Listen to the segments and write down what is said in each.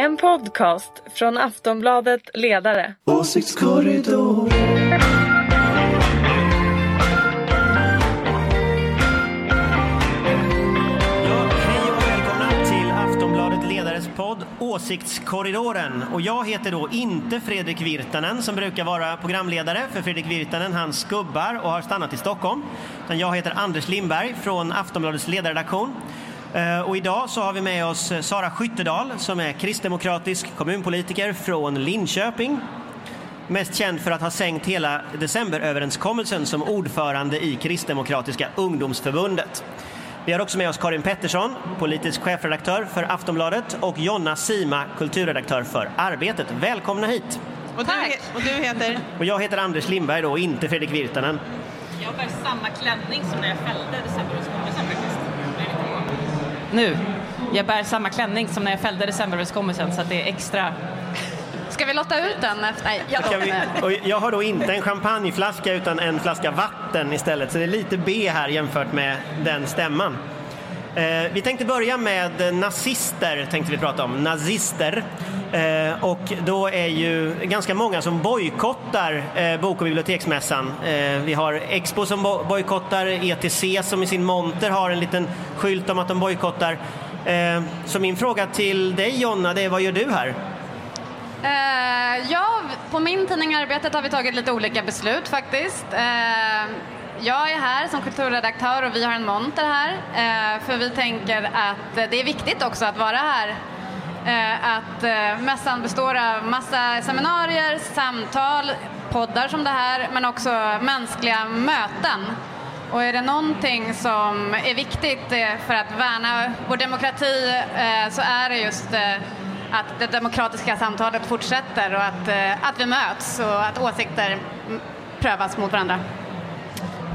En podcast från Aftonbladet Ledare. Åsiktskorridor. Ja, hej och välkomna till Aftonbladet Ledares podd Åsiktskorridoren. Och jag heter då inte Fredrik Virtanen som brukar vara programledare för Fredrik Virtanen, han skubbar och har stannat i Stockholm. Utan jag heter Anders Lindberg från Aftonbladets ledarredaktion. Eh, Och idag så har vi med oss Sara Skyttedal som är kristdemokratisk kommunpolitiker från Linköping. Mest känd för att ha sänkt hela decemberöverenskommelsen som ordförande i Kristdemokratiska ungdomsförbundet. Vi har också med oss Karin Pettersson, politisk chefredaktör för Aftonbladet och Jonna Sima, kulturredaktör för Arbetet. Välkomna hit! Och du, och du heter? Och jag heter Anders Lindberg då, inte Fredrik Virtanen. Jag bär samma klänning som när jag fällde decemberöverenskommelsen faktiskt. Jag är lite på. Nu. Jag bär samma klänning som när jag fällde decemberöverenskommelsen så att det är extra... Ska vi lotta ut den efter? Nej, jag Ska vi, och jag har då inte en champagneflaska utan en flaska vatten istället, så det är lite B här jämfört med den stämman. Eh, vi tänkte börja med nazister, tänkte vi prata om. Nazister. Eh, och då är ju ganska många som bojkottar eh, Bok och biblioteksmässan. Eh, vi har Expo som bo- bojkottar, ETC som i sin monter har en liten skylt om att de bojkottar. Eh, så min fråga till dig Jonna, det är vad gör du här? Eh, ja, på min tidning Arbetet har vi tagit lite olika beslut faktiskt. Eh, jag är här som kulturredaktör och vi har en monter här. Eh, för vi tänker att det är viktigt också att vara här. Eh, att eh, mässan består av massa seminarier, samtal, poddar som det här, men också mänskliga möten. Och är det någonting som är viktigt eh, för att värna vår demokrati så är det just att det demokratiska samtalet fortsätter och att, att vi möts och att åsikter prövas mot varandra.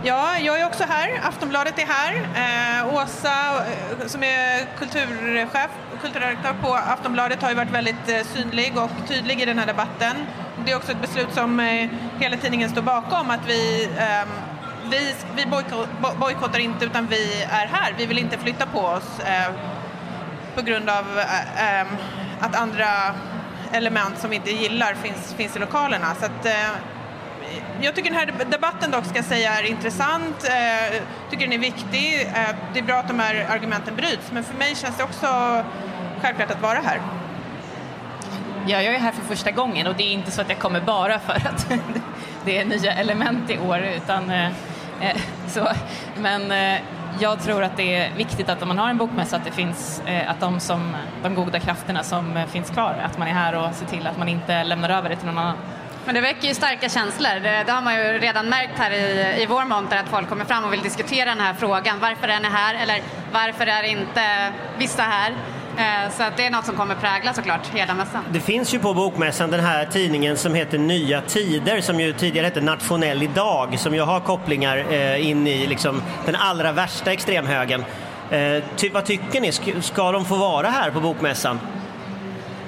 Ja, jag är också här. Aftonbladet är här. Eh, Åsa, som är kulturchef kulturredaktör på Aftonbladet, har ju varit väldigt eh, synlig och tydlig i den här debatten. Det är också ett beslut som eh, hela tidningen står bakom, att vi ehm, vi, vi bojkottar inte utan vi är här. Vi vill inte flytta på oss eh, på grund av eh, ehm, att andra element som vi inte gillar finns, finns i lokalerna. Så att, eh, jag tycker den här debatten dock ska säga är intressant, eh, tycker den är viktig. Eh, det är bra att de här argumenten bryts men för mig känns det också självklart att vara här. Ja, jag är här för första gången och det är inte så att jag kommer bara för att det är nya element i år utan eh, eh, så. Men eh, jag tror att det är viktigt att om man har en bokmässa att det finns, eh, att de som, de goda krafterna som eh, finns kvar, att man är här och ser till att man inte lämnar över det till någon annan. Men det väcker ju starka känslor. Det, det har man ju redan märkt här i, i vår monter att folk kommer fram och vill diskutera den här frågan. Varför är ni här? Eller varför är inte vissa här? Eh, så att det är något som kommer prägla såklart hela mässan. Det finns ju på Bokmässan den här tidningen som heter Nya Tider som ju tidigare hette Nationell Idag som ju har kopplingar eh, in i liksom, den allra värsta extremhögern. Eh, ty, vad tycker ni? Ska de få vara här på Bokmässan?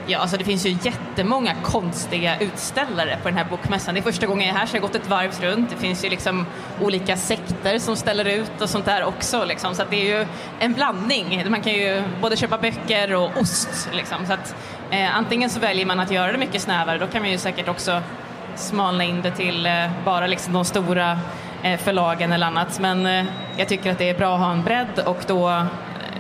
Ja, alltså det finns ju jättemånga konstiga utställare på den här bokmässan. Det är första gången jag är här så jag har gått ett varv runt. Det finns ju liksom olika sekter som ställer ut och sånt där också. Liksom. Så att det är ju en blandning. Man kan ju både köpa böcker och ost. Liksom. Så att, eh, antingen så väljer man att göra det mycket snävare, då kan man ju säkert också smalna in det till eh, bara liksom de stora eh, förlagen eller annat. Men eh, jag tycker att det är bra att ha en bredd och då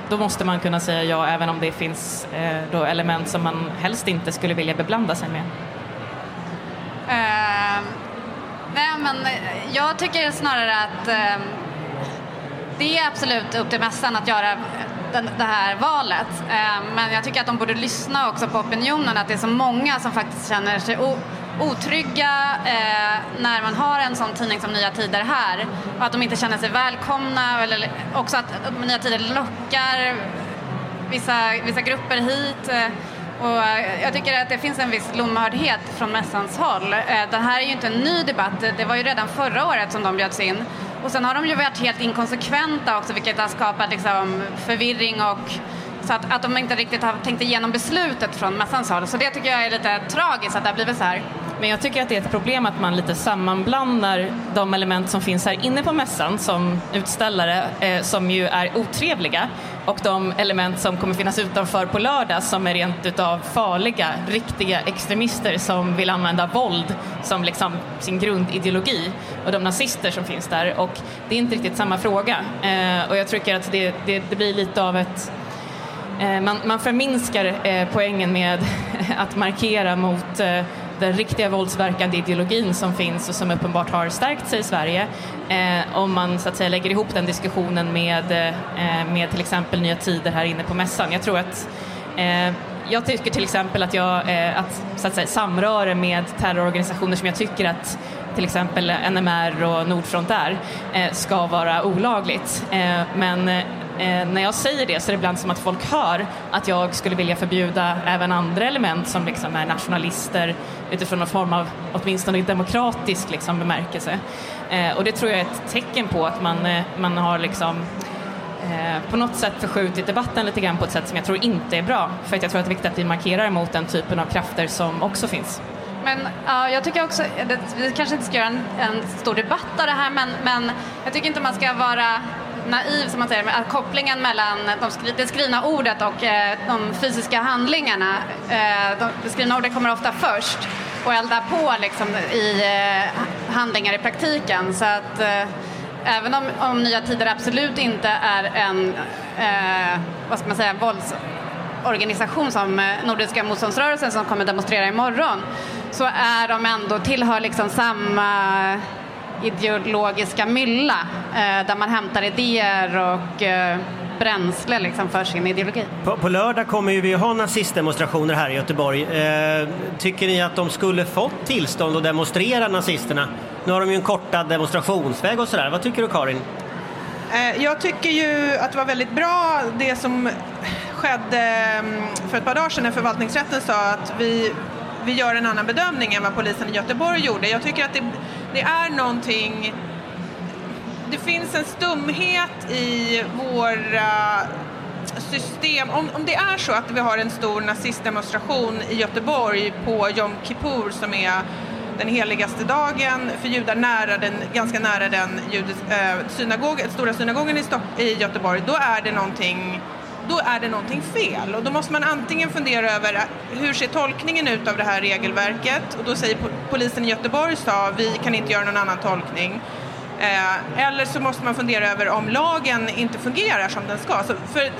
då måste man kunna säga ja även om det finns eh, då element som man helst inte skulle vilja beblanda sig med. Uh, nej, men jag tycker snarare att uh, det är absolut upp till mässan att göra den, det här valet. Uh, men jag tycker att de borde lyssna också på opinionen, att det är så många som faktiskt känner sig o- otrygga eh, när man har en sån tidning som Nya Tider här och att de inte känner sig välkomna eller också att, att Nya Tider lockar vissa, vissa grupper hit. eh, Och jag tycker att det finns en viss lomhördhet från mässans håll. Eh, Det här är ju inte en ny debatt. Det var ju redan förra året som de bjöds in. Och sen har de ju varit helt inkonsekventa också vilket har skapat liksom förvirring och så att, att de inte riktigt har tänkt igenom beslutet från mässans håll. Så det tycker jag är lite tragiskt att det har blivit så här. Men jag tycker att det är ett problem att man lite sammanblandar de element som finns här inne på mässan som utställare, eh, som ju är otrevliga, och de element som kommer finnas utanför på lördag som är rent utav farliga, riktiga extremister som vill använda våld som liksom sin grundideologi och de nazister som finns där. Och det är inte riktigt samma fråga. Eh, och jag tycker att det, det, det blir lite av ett eh, man, man förminskar eh, poängen med att markera mot eh, den riktiga våldsverkande ideologin som finns och som uppenbart har stärkt sig i Sverige eh, om man så att säga lägger ihop den diskussionen med, eh, med till exempel Nya Tider här inne på mässan. Jag tror att eh, jag tycker till exempel att, jag, eh, att, så att säga, samröre med terrororganisationer som jag tycker att till exempel NMR och Nordfront är, eh, ska vara olagligt. Eh, men eh, Eh, när jag säger det så är det ibland som att folk hör att jag skulle vilja förbjuda även andra element som liksom är nationalister utifrån någon form av åtminstone demokratisk liksom, bemärkelse. Eh, och det tror jag är ett tecken på att man, eh, man har liksom eh, på något sätt förskjutit debatten lite grann på ett sätt som jag tror inte är bra. För att jag tror att det är viktigt att vi markerar mot den typen av krafter som också finns. Men uh, jag tycker också, vi kanske inte ska göra en, en stor debatt av det här, men, men jag tycker inte man ska vara naiv som man säger, att kopplingen mellan de skri det skrivna ordet och eh, de fysiska handlingarna. Eh, de, det skrivna ordet kommer ofta först och eldar på liksom, i eh, handlingar i praktiken. Så att eh, även om, om Nya Tider absolut inte är en, eh, vad ska man säga, våldsorganisation som eh, Nordiska motståndsrörelsen som kommer demonstrera imorgon så är de ändå, tillhör liksom samma ideologiska mylla eh, där man hämtar idéer och eh, bränsle liksom för sin ideologi. På, på lördag kommer ju vi ha nazistdemonstrationer här i Göteborg. Eh, tycker ni att de skulle fått tillstånd att demonstrera nazisterna? Nu har de ju en kortad demonstrationsväg och sådär. Vad tycker du Karin? Eh, jag tycker ju att det var väldigt bra det som skedde mm, för ett par dagar sedan när förvaltningsrätten sa att vi, vi gör en annan bedömning än vad polisen i Göteborg gjorde. Jag tycker att det det är någonting det finns en stumhet i våra system. Om, om det är så att vi har en stor nazistdemonstration i Göteborg på Jom Kippur som är den heligaste dagen för judar nära den, ganska nära den judis, äh, eh, synagog, stora synagogen i, Stock, i Göteborg, då är det någonting då är det någonting fel. Och då måste man antingen fundera över eh, hur ser tolkningen ut av det här regelverket? Och då säger polisen i Göteborg sa vi kan inte göra någon annan tolkning. Eh, eller så måste man fundera över om lagen inte fungerar som den ska. Så för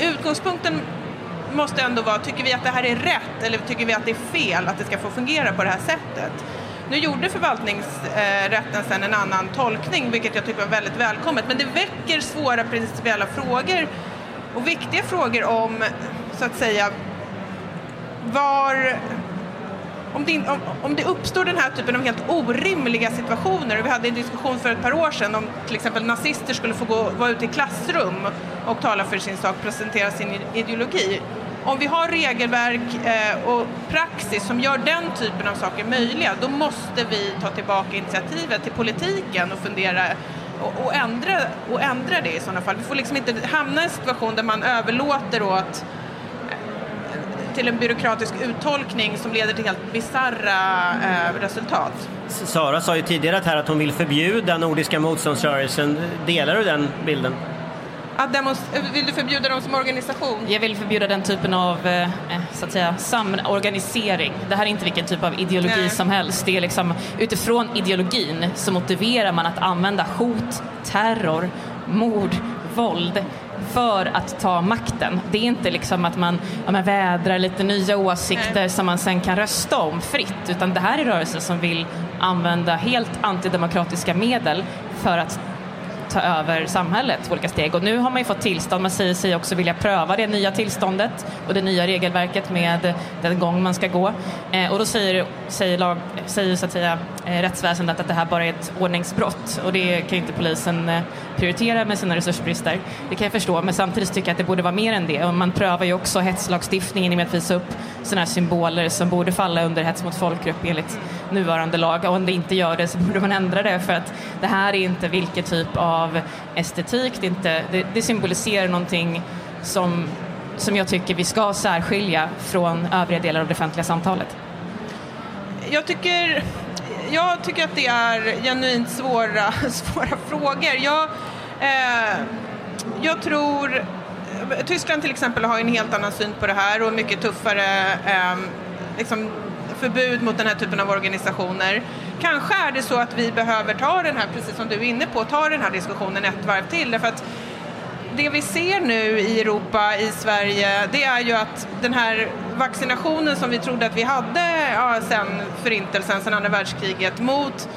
utgångspunkten måste ändå vara, tycker vi att det här är rätt eller tycker vi att det är fel att det ska få fungera på det här sättet? Nu gjorde förvaltningsrätten sen en annan tolkning, vilket jag tycker var väldigt välkommet, men det väcker svåra principiella frågor och viktiga frågor om, så att säga, var om det, om, om det uppstår den här typen av helt orimliga situationer, och vi hade en diskussion för ett par år sedan om till exempel nazister skulle få gå, vara ute i klassrum och tala för sin sak, presentera sin ideologi. Om vi har regelverk eh, och praxis som gör den typen av saker möjliga, då måste vi ta tillbaka initiativet till politiken och fundera och, och, ändra, och ändra det i sådana fall. Vi får liksom inte hamna i en situation där man överlåter åt eh, till en byråkratisk uttolkning som leder till helt bisarra eh, resultat. Sara sa ju tidigare här att hon vill förbjuda Nordiska motståndsrörelsen. Delar du den bilden? Att vill du förbjuda dem som organisation? Jag vill förbjuda den typen av eh, eh, så att säga, samorganisering. Det här är inte vilken typ av ideologi Nej. som helst. Det är liksom, utifrån ideologin så motiverar man att använda hot, terror, mord, våld för att ta makten. Det är inte liksom att man, ja, man vädrar lite nya åsikter Nej. som man sen kan rösta om fritt, utan det här är rörelser som vill använda helt antidemokratiska medel för att ta över samhället på olika steg. Och nu har man ju fått tillstånd, man säger sig också vilja pröva det nya tillståndet och det nya regelverket med den gång man ska gå. Eh, och då säger, säger, lag, säger så att säga, Eh, rättsväsendet att det här bara är ett ordningsbrott och det kan ju inte polisen eh, prioritera med sina resursbrister. Det kan jag förstå, men samtidigt tycker jag att det borde vara mer än det. Och man prövar ju också hetslagstiftningen med att visa upp sådana här symboler som borde falla under hets mot folkgrupp enligt nuvarande lag. Och om det inte gör det så borde man ändra det för att det här är inte vilken typ av estetik, det, inte, det, det symboliserar någonting som, som jag tycker vi ska särskilja från övriga delar av det offentliga samtalet. jag tycker, jag tycker att det är genuint svåra, svåra frågor. Jag, eh, jag tror Tyskland till exempel har en helt annan syn på det här och mycket tuffare eh, liksom, förbud mot den här typen av organisationer. Kanske är det så att vi behöver ta den här, precis som du är inne på, ta den här diskussionen ett varv till därför att det vi ser nu i Europa, i Sverige, det är ju att den här vaccinationen som vi trodde att vi hade ja, sen förintelsen, sen andra världskriget, mot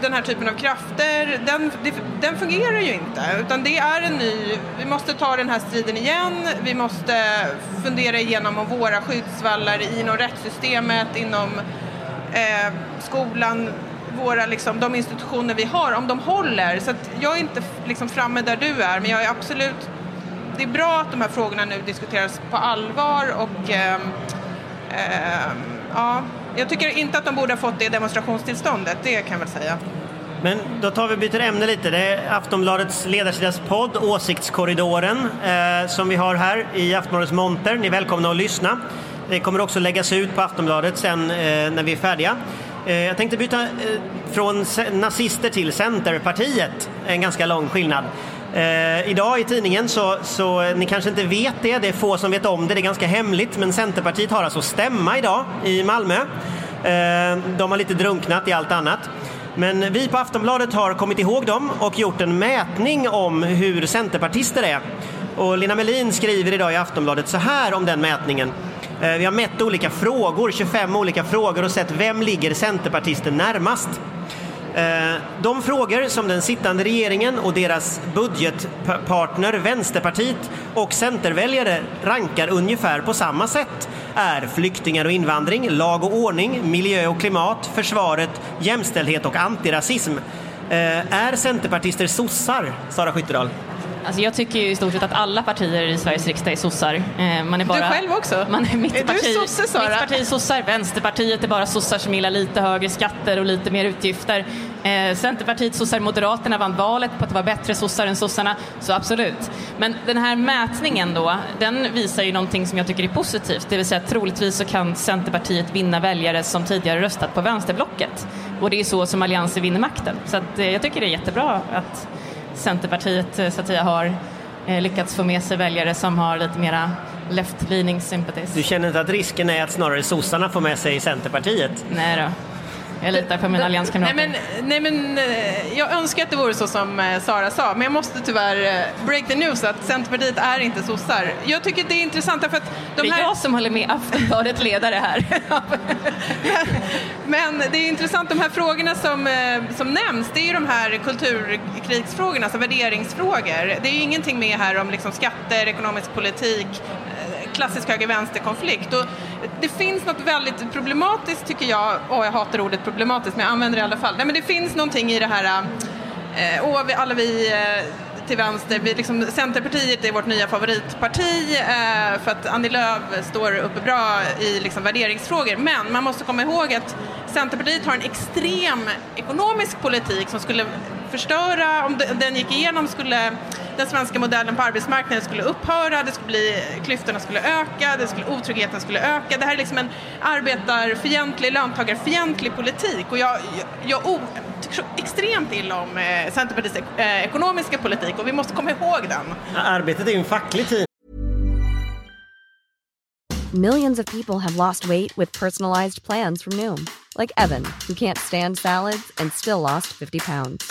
den här typen av krafter, den, den fungerar ju inte. Utan det är en ny, vi måste ta den här striden igen, vi måste fundera igenom om våra skyddsvallar inom rättssystemet, inom eh, skolan, våra, liksom, de institutioner vi har, om de håller. Så jag är inte liksom, framme där du är, men jag är absolut... Det är bra att de här frågorna nu diskuteras på allvar och eh, eh, ja, jag tycker inte att de borde ha fått det demonstrationstillståndet, det kan jag väl säga. Men då tar vi byter ämne lite. Det är Aftonbladets ledarsidas podd Åsiktskorridoren eh, som vi har här i Aftonbladets monter. Ni är välkomna att lyssna. Det kommer också läggas ut på Aftonbladet sen eh, när vi är färdiga. Eh, jag tänkte byta eh, från nazister till Centerpartiet, en ganska lång skillnad. Eh, idag i tidningen så, så, eh, ni kanske inte vet det, det är få som vet om det, det är ganska hemligt, men Centerpartiet har alltså stämma idag i Malmö. Eh, de har lite drunknat i allt annat. Men vi på Aftonbladet har kommit ihåg dem och gjort en mätning om hur centerpartister är. Och Lina Melin skriver idag i Aftonbladet så här om den mätningen. Eh, vi har mätt olika frågor, 25 olika frågor och sett vem ligger centerpartisten närmast. Eh, de frågor som den sittande regeringen och deras budgetpartner Vänsterpartiet och Centerväljare rankar ungefär på samma sätt är flyktingar och invandring, lag och ordning, miljö och klimat, försvaret, jämställdhet och antirasism. Eh, är centerpartister sossar, Sara Skyttedal? Alltså jag tycker ju i stort sett att alla partier i Sveriges riksdag är sossar. Eh, man är bara, du själv också? Man är, mitt är parti, du sosse, Sara? Mitt parti är sossar, Vänsterpartiet är bara sossar som gillar lite högre skatter och lite mer utgifter. Eh, Centerpartiet, sossar, Moderaterna vann valet på att det var bättre sossar än sossarna, så absolut. Men den här mätningen då, den visar ju någonting som jag tycker är positivt, det vill säga troligtvis så kan Centerpartiet vinna väljare som tidigare röstat på vänsterblocket. Och det är så som Alliansen vinner makten. Så att, eh, jag tycker det är jättebra att Centerpartiet eh, så att säga har eh, lyckats få med sig väljare som har lite mera left-leaning sympathies. Du känner inte att risken är att snarare sossarna får med sig Centerpartiet? Nej då. Jag litar på mina allianskamrater. Nej men, nej men eh, jag önskar att det vore så som eh, Sara sa, men jag måste tyvärr eh, break the news att Centerpartiet är inte sossar. Jag tycker det är intressant därför att de Det är jag som håller med Aftonbladet ledare här. men det är intressant, de här frågorna som, som nämns, det är ju de här kulturkrigsfrågorna, alltså värderingsfrågor. Det är ju ingenting med här om liksom skatter, ekonomisk politik, klassisk höger-vänster-konflikt. Och det finns något väldigt problematiskt tycker jag, och jag hatar ordet problematiskt men jag använder det i alla fall. Nej, men det finns någonting i det här, eh, och vi, alla vi eh, till vänster, vi, liksom, Centerpartiet är vårt nya favoritparti eh, för att Annie Lööf står uppe bra i liksom, värderingsfrågor. Men man måste komma ihåg att Centerpartiet har en extrem ekonomisk politik som skulle förstöra, om den gick igenom skulle den svenska modellen på arbetsmarknaden skulle upphöra, det skulle bli, klyftorna skulle öka, det skulle, otryggheten skulle öka. Det här är liksom en arbetarfientlig, löntagarfientlig politik och jag, jag, jag tycker extremt illa om eh, Centerpartiets eh, ekonomiska politik och vi måste komma ihåg den. Arbetet är ju en facklig tid. Millions of people have lost weight with personalized plans from Noom. Like Evan, who can't stand salads and still lost 50 pounds.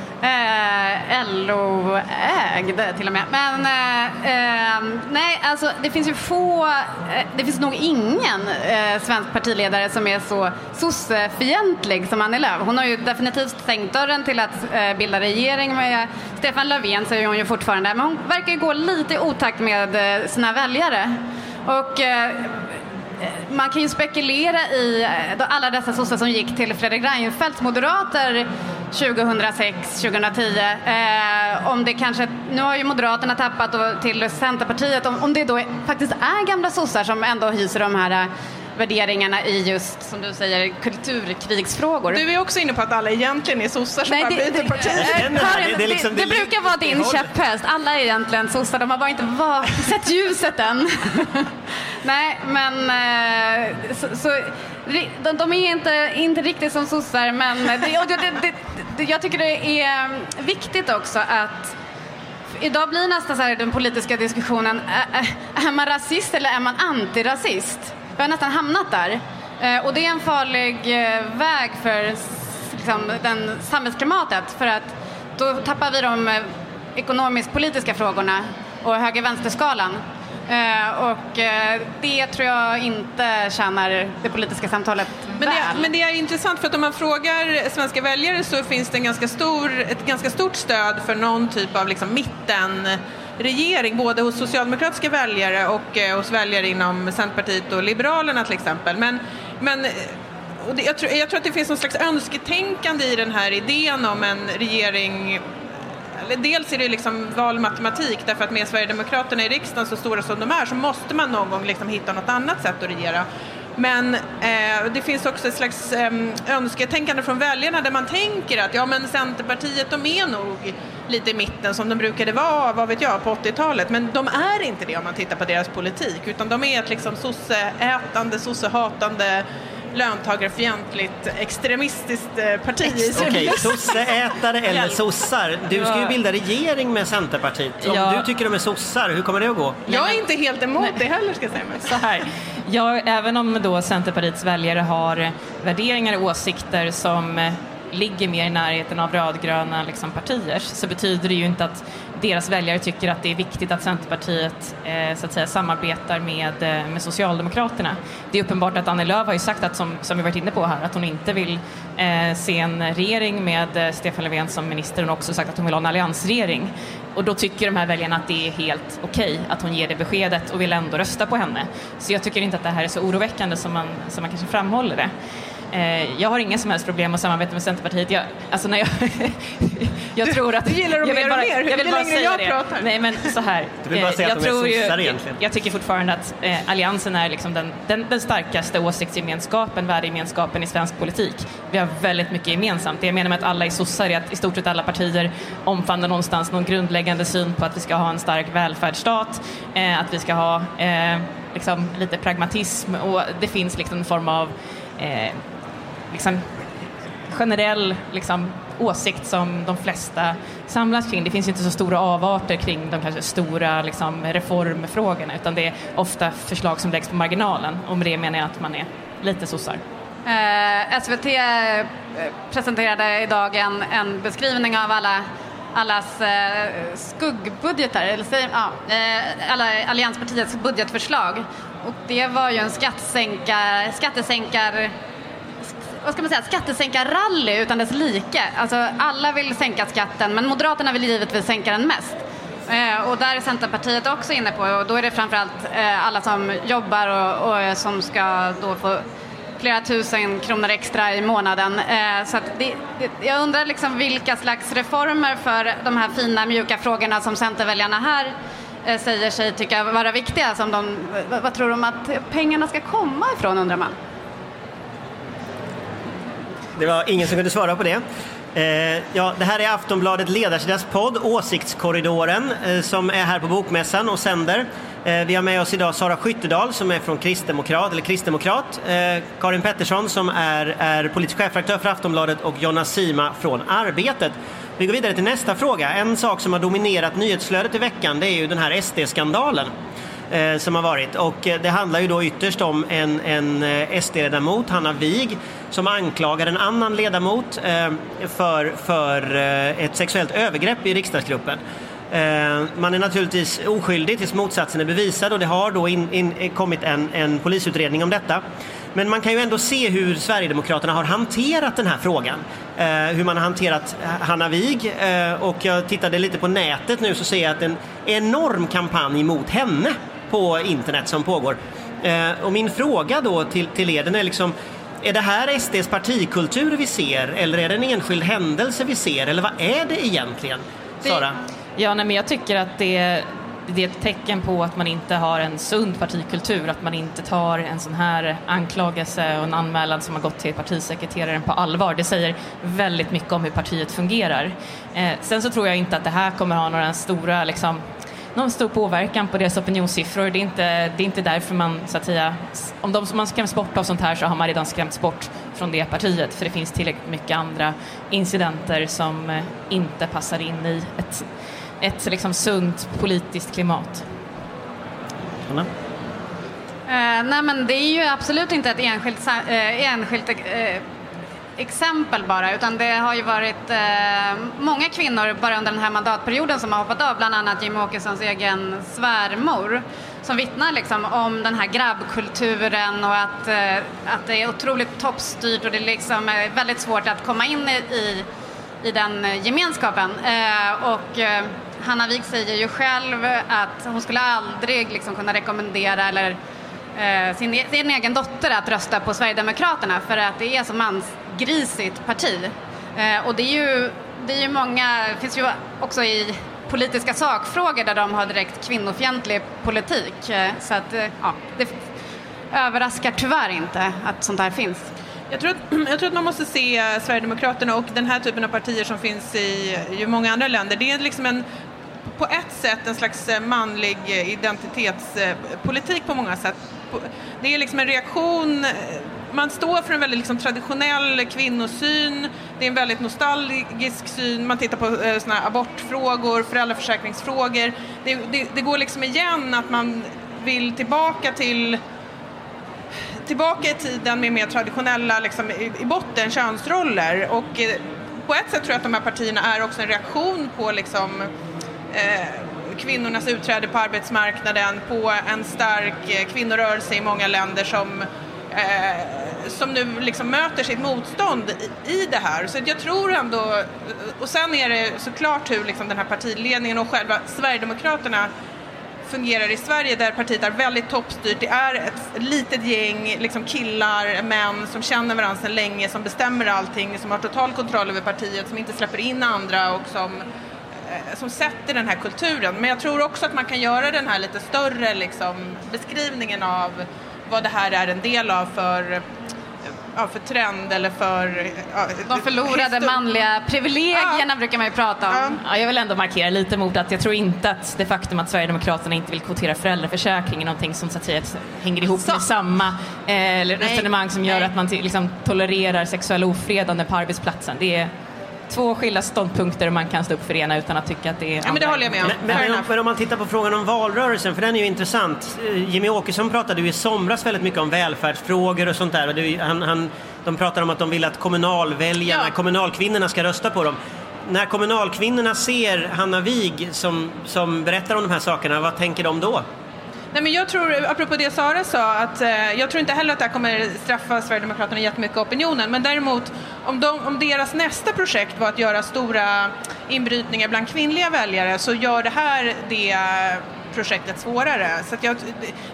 Eh, LO-ägd till och med. Men eh, eh, nej, alltså det finns ju få, eh, det finns nog ingen eh, svensk partiledare som är så sossefientlig som Annie Lööf. Hon har ju definitivt stängt dörren till att eh, bilda regering med Stefan Löfven säger hon ju fortfarande. Men hon verkar ju gå lite i otakt med eh, sina väljare. Och eh, man kan ju spekulera i eh, alla dessa sossar som gick till Fredrik Reinfeldts moderater 2006, 2010. Eh, om det kanske, nu har ju Moderaterna tappat och till Centerpartiet, om, om det då är, faktiskt är gamla sossar som ändå hyser de här eh, värderingarna i just, som du säger, kulturkrigsfrågor. Du är också inne på att alla egentligen är sossar som Nej, bara det, byter det, parti. Det det- liksom- det, det- brukar vara din käpphäst. Alla är egentligen sossar, de har bara inte va- sett ljuset än. Nej, men eh, så, så, de, de är inte, inte riktigt som sossar, men det, det, det, jag tycker det är mm, viktigt också att Idag blir nästan så här den politiska diskussionen, är, är- man rasist eller är man antirasist? Vi har nästan hamnat där. Eh, och det är en farlig eh, väg för liksom, den samhällsklimatet för att då tappar vi de eh, ekonomisk-politiska frågorna och höger-vänster-skalan. Eh, och eh, det tror jag inte tjänar det politiska samtalet Men det, väl. men det är intressant för att om man frågar svenska väljare så finns det en ganska stor, ett ganska stort stöd för någon typ av liksom mittenregering, både hos socialdemokratiska väljare och eh, hos väljare inom Centerpartiet och Liberalerna till exempel. Men, men det, jag, tror, jag tror att det finns någon slags önsketänkande i den här idén om en regering dels är det liksom valmatematik därför att med Sverigedemokraterna i riksdagen så stora som de är så måste man någon gång liksom hitta något annat sätt att regera. Men eh, det finns också ett slags eh, önsketänkande från väljarna där man tänker att ja men Centerpartiet de är nog lite i mitten som de brukade vara, vad vet jag, på 80-talet. Men de är inte det om man tittar på deras politik utan de är ett liksom sosseätande, sossehatande löntagarfientligt extremistiskt eh, parti. Okej, sosseätare eller sossar. Du ska ju bilda regering med Centerpartiet. Om Ja. du tycker de är sossar, hur kommer det att gå? Jag är inte helt emot det heller ska jag säga. Men. så här. Ja, även om då Centerpartiets väljare har värderingar och åsikter som eh, ligger mer i närheten av rödgröna liksom, partiers så betyder det ju inte att deras väljare tycker att det är viktigt att Centerpartiet eh, så att säga, samarbetar med, eh, med Socialdemokraterna. Det är uppenbart att Annie Lööf har ju sagt, att, som, som vi varit inne på här, att hon inte vill eh, se en regering med eh, Stefan Löfven som minister. Hon har också sagt att hon vill ha en alliansregering. Och då tycker de här väljarna att det är helt okej att hon ger det beskedet och vill ändå rösta på henne. Så jag tycker inte att det här är så oroväckande som man, som man kanske framhåller det. Eh, jag har inga som helst problem att samarbeta med Centerpartiet. Jag, alltså när jag, jag tror att... du gillar dem jag vill mer och bara, mer, jag vill ju bara längre säga jag det. pratar. Nej men så här. Du vill bara Eh, säga jag att de är tror ju- sossar jag, egentligen. jag tycker fortfarande att eh, Alliansen är liksom den, den, den starkaste åsiktsgemenskapen, värdegemenskapen i svensk politik. Vi har väldigt mycket gemensamt. Det jag menar med att alla är sossar är att i stort sett alla partier omfamnar någonstans någon grundläggande syn på att vi ska ha en stark välfärdsstat, eh, att vi ska ha eh, liksom lite pragmatism och det finns liksom en form av liksom generell liksom, åsikt som de flesta samlas kring. Det finns inte så stora avarter kring de kanske stora liksom, reformfrågorna utan det är ofta förslag som läggs på marginalen och med det menar jag att man är lite sossar. Eh, SVT eh, presenterade idag en, en beskrivning av alla allas eh, skuggbudgetar, eller säger, ja, eh, alla allianspartiets budgetförslag. Och det var ju en skattesänkar, skattesänkar vad ska man säga, skattesänkarrally utan dess like. Alltså, alla vill sänka skatten, men Moderaterna vill givetvis sänka den mest. Eh, och där är Centerpartiet också inne på, och då är det framförallt eh, alla som jobbar och, och som ska då få flera tusen kronor extra i månaden. Eh, så att det, det, jag undrar liksom vilka slags reformer för de här fina mjuka frågorna som Centerväljarna här eh, säger sig tycka vara viktiga. Som de, vad, vad tror de att pengarna ska komma ifrån undrar man? Det var ingen som kunde svara på det. Eh, ja, det här är Aftonbladet Ledarsidas podd, Åsiktskorridoren, eh, som är här på Bokmässan och sänder. Eh, vi har med oss idag Sara Skyttedal som är från Kristdemokrat, eller Kristdemokrat, eh, Karin Pettersson som är, är politisk chefredaktör för Aftonbladet och Jonna Sima från Arbetet. Vi går vidare till nästa fråga. En sak som har dominerat nyhetsflödet i veckan det är ju den här SD-skandalen eh, som har varit. Och eh, det handlar ju då ytterst om en, en eh, SD-ledamot, Hanna Wig, som anklagar en annan ledamot eh, för, för eh, ett sexuellt övergrepp i riksdagsgruppen. Eh, man är naturligtvis oskyldig tills motsatsen är bevisad och det har då in, in, eh, kommit en, en polisutredning om detta. Men man kan ju ändå se hur Sverigedemokraterna har hanterat den här frågan. Eh, hur man har hanterat Hanna Wig eh, och jag tittade lite på nätet nu så ser jag att en enorm kampanj mot henne på internet som pågår. Eh, och min fråga då till, till er den är liksom är det här SDs partikultur vi ser eller är det en enskild händelse vi ser eller vad är det egentligen? Sara? Ja, nej, men jag tycker att det, det är ett tecken på att man inte har en sund partikultur, att man inte tar en sån här anklagelse och en anmälan som har gått till partisekreteraren på allvar. Det säger väldigt mycket om hur partiet fungerar. Eh, sen så tror jag inte att det här kommer ha några stora liksom, någon stor påverkan på deras opinionssiffror. Det är inte, det är inte därför man, så att säga, om de, man skräms bort av sånt här så har man redan skrämts bort från det partiet för det finns tillräckligt mycket andra incidenter som eh, inte passar in i ett, ett liksom sunt politiskt klimat. Anna? Eh, nej men det är ju absolut inte ett enskilt, eh, enskilt eh, exempel bara utan det har ju varit eh, många kvinnor bara under den här mandatperioden som har hoppat av, bland annat Jimmie Åkessons egen svärmor som vittnar liksom om den här grabbkulturen och att, eh, att det är otroligt toppstyrt och det liksom är väldigt svårt att komma in i, i, i den gemenskapen. Eh, och eh, Hanna Wik säger ju själv att hon skulle aldrig liksom kunna rekommendera eller eh, sin, e-, sin egen dotter att rösta på Sverigedemokraterna för att det är så mans grisigt parti. Eh, och det är ju, det är ju många, det finns ju också i politiska sakfrågor där de har direkt kvinnofientlig politik. Eh, så att, eh, ja, det överraskar tyvärr inte att sånt här finns. Jag tror, att, jag tror att man måste se Sverigedemokraterna och den här typen av partier som finns i, i många andra länder. Det är liksom en, på ett sätt en slags eh, manlig eh, identitetspolitik på många sätt. Det är liksom en reaktion, eh, man står för en väldigt liksom traditionell kvinnosyn, det är en väldigt nostalgisk syn, man tittar på eh, såna här abortfrågor, föräldraförsäkringsfrågor. Det, det, det går liksom igen att man vill tillbaka till tillbaka i tiden med mer traditionella liksom, i, i botten könsroller. Och eh, på ett sätt tror jag att de här partierna är också en reaktion på liksom, eh, kvinnornas utträde på arbetsmarknaden, på en stark eh, kvinnorörelse i många länder som eh, som nu liksom möter sitt motstånd i, i det här. Så jag tror ändå, och sen är det såklart hur liksom den här partiledningen och själva Sverigedemokraterna fungerar i Sverige där partiet är väldigt toppstyrt. Det är ett litet gäng liksom killar, män som känner varandra sedan länge, som bestämmer allting, som har total kontroll över partiet, som inte släpper in andra och som, eh, som sätter den här kulturen. Men jag tror också att man kan göra den här lite större liksom, beskrivningen av vad det här är en del av för Ja, för trend eller för... Ja, De förlorade histor- manliga privilegierna brukar man ju prata om. Ja, jag vill ändå markera lite mot att jag tror inte att det faktum att Sverigedemokraterna inte vill kvotera föräldraförsäkring är någonting som så att säga hänger ihop Så. med samma eh, resonemang som gör nej. att man till, liksom, tolererar sexuella ofredande på arbetsplatsen. Det är två skilda ståndpunkter man kan stå upp för ena utan att tycka att det är Ja, men det håller jag med om. Men, men, men, om, man tittar på frågan om valrörelsen, för den är ju intressant. Eh, Jimmy Åkesson pratade ju i somras väldigt mycket om välfärdsfrågor och sånt där. Och det, han, han, de pratar om att de vill att kommunalväljarna, Ja. kommunalkvinnorna ska rösta på dem. När kommunalkvinnorna ser Hanna Wig som, som berättar om de här sakerna, vad tänker de då? Nej, men jag tror, apropå det Sara sa, att eh, jag tror inte heller att det här kommer straffa Sverigedemokraterna jättemycket i opinionen. Men däremot, om, de, om deras nästa projekt var att göra stora inbrytningar bland kvinnliga väljare så gör det här det projektet svårare. Så att jag,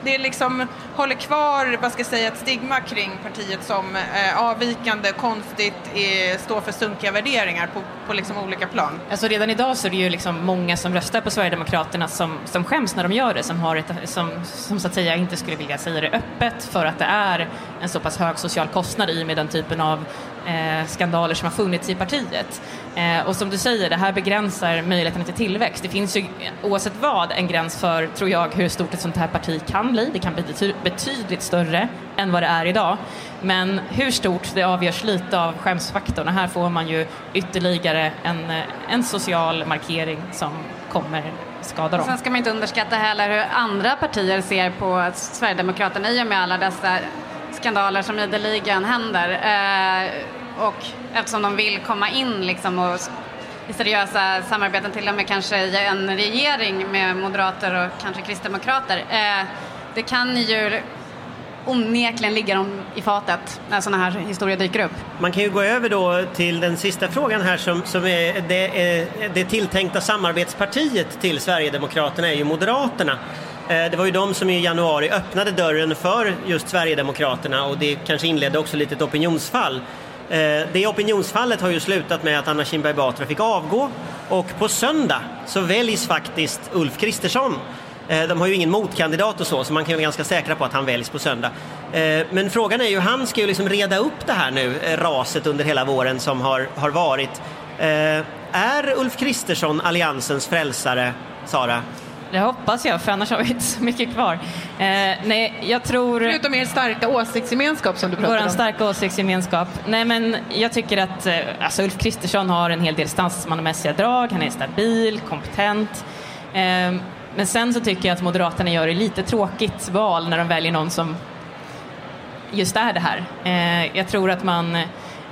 det- är liksom, håller kvar, vad ska jag säga, ett stigma kring partiet som eh, avvikande, konstigt, eh, står för sunkiga värderingar på, på liksom olika plan. Alltså redan idag så är det ju liksom många som röstar på Sverigedemokraterna som, som skäms när de gör det, som, har ett, som, som så att säga inte skulle vilja säga det öppet för att det är en så pass hög social kostnad i och med den typen av eh, skandaler som har funnits i partiet. Eh, och som du säger, det här begränsar möjligheten till tillväxt. Det finns ju oavsett vad en gräns för, tror jag, hur stort ett sånt här parti kan bli. Det kan bli bety- betydligt större än vad det är idag. Men hur stort, det avgörs lite av skämsfaktorn. Och här får man ju ytterligare en, eh, en social markering som kommer skada dem. Sen ska man inte underskatta heller hur andra partier ser på Sverigedemokraterna i och med alla dessa skandaler som ideligen händer. Eh, och eftersom de vill komma in liksom och i seriösa samarbeten, till och med kanske i en regering med moderater och kanske kristdemokrater. Eh, det kan ju onekligen ligga dem i fatet när sådana här historier dyker upp. Man kan ju gå över då till den sista frågan här som, som är det, är det tilltänkta samarbetspartiet till Sverigedemokraterna är ju Moderaterna. Eh, det var ju de som i januari öppnade dörren för just Sverigedemokraterna och det kanske inledde också lite ett opinionsfall. Eh, det opinionsfallet har ju slutat med att Anna Kinberg Batra fick avgå och på söndag så väljs faktiskt Ulf Kristersson. Eh, de har ju ingen motkandidat och så, så man kan ju vara ganska säkra på att han väljs på söndag. Eh, men frågan är ju, han ska ju liksom reda upp det här nu, raset under hela våren som har, har varit. Är Ulf Kristersson Alliansens frälsare, Sara? Det hoppas jag, för annars har vi inte så mycket kvar. Eh, nej, jag tror... Förutom er starka åsiktsgemenskap som du pratade Vår om. starka åsiktsgemenskap. Nej, men jag tycker att eh, alltså Ulf Kristersson har en hel del statsmannamässiga drag. Han är stabil, kompetent. Eh, men sen så tycker jag att Moderaterna gör det lite tråkigt val när de väljer någon som just är det här. Eh, jag tror att man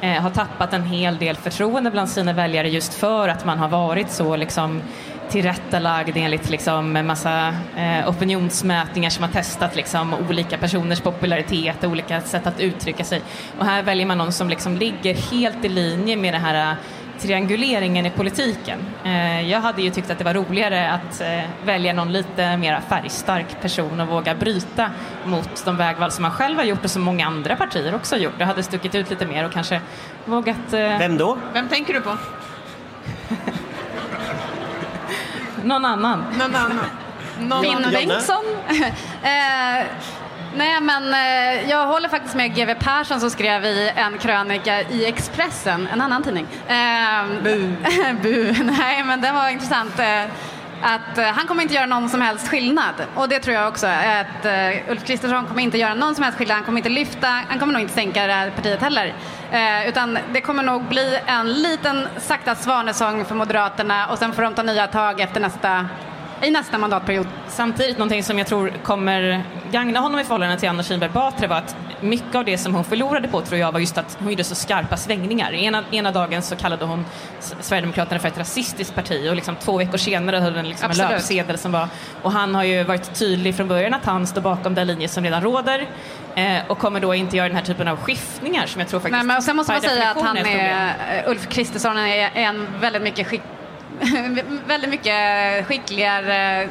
eh, har tappat en hel del förtroende bland sina väljare just för att man har varit så liksom tillrättalagd enligt liksom en massa eh, opinionsmätningar som har testat liksom olika personers popularitet och olika sätt att uttrycka sig. Och här väljer man någon som liksom ligger helt i linje med den här eh, trianguleringen i politiken. Eh, jag hade ju tyckt att det var roligare att eh, välja någon lite mer färgstark person och våga bryta mot de vägval som man själv har gjort och som många andra partier också har gjort. Det hade stuckit ut lite mer och kanske vågat... Eh, Vem då? Vem tänker du på? Någon annan. Någon annan? Någon Finn annan? Bengtsson. eh, nej, men eh, jag håller faktiskt med GW Persson som skrev i en krönika i Expressen, en annan tidning. Eh, Bu. Bu. Nej, men det var intressant. Att eh, han kommer inte göra någon som helst skillnad. Och det tror jag också. Att eh, Ulf Kristersson kommer inte göra någon som helst skillnad. Han kommer inte lyfta, han kommer nog inte sänka det här partiet heller. Eh, utan det kommer nog bli en liten sakta svanesång för Moderaterna och sen får de ta nya tag efter nästa, i nästa mandatperiod. Samtidigt någonting som jag tror kommer gagna honom i förhållande till Anna Kinberg Batra var att mycket av det som hon förlorade på tror jag var just att hon gjorde så skarpa svängningar. Ena, ena dagen så kallade hon Sverigedemokraterna för ett rasistiskt parti och liksom två veckor senare höll den liksom en löpsedel som var... Och han har ju varit tydlig från början att han står bakom den linje som redan råder eh, och kommer då inte göra den här typen av skiftningar som jag tror faktiskt Nej, men och sen måste man säga att han är, Ulf Kristersson är en väldigt mycket skick väldigt mycket skickligare eh,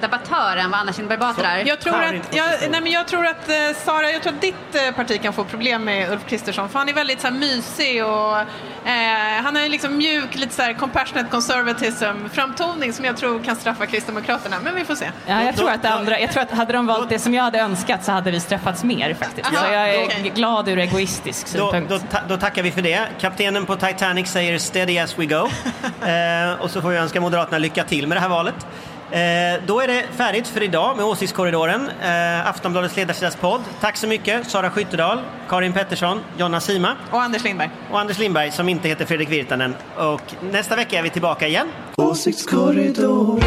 debattör än vad Anna Kinberg Batra är. Jag tror, att, jag, nej men jag tror att eh, Sara, jag tror att ditt eh, parti kan få problem med Ulf Kristersson för han är väldigt så här, mysig och eh, han har en liksom mjuk, lite så här compassionate conservatism framtoning som jag tror kan straffa Kristdemokraterna. Men vi får se. Ja, jag Då- tror att då- andra, jag tror att hade de valt det som jag hade önskat så hade vi straffats mer faktiskt. Aha, så jag är okej. glad ur egoistisk Då, synpunkt. då, ta, då tackar vi för det. Kaptenen på Titanic säger steady as we go. eh, och så får vi önska Moderaterna lycka till med det här valet. Eh, då är det färdigt för idag med Åsiktskorridoren, eh, Aftonbladets ledarsidaspodd. Tack så mycket Sara Skyttedal, Karin Pettersson, Jonna Sima Och Anders Lindberg. och Anders Lindberg som inte heter Fredrik Virtanen. Och nästa vecka är vi tillbaka igen. Åsiktskorridoren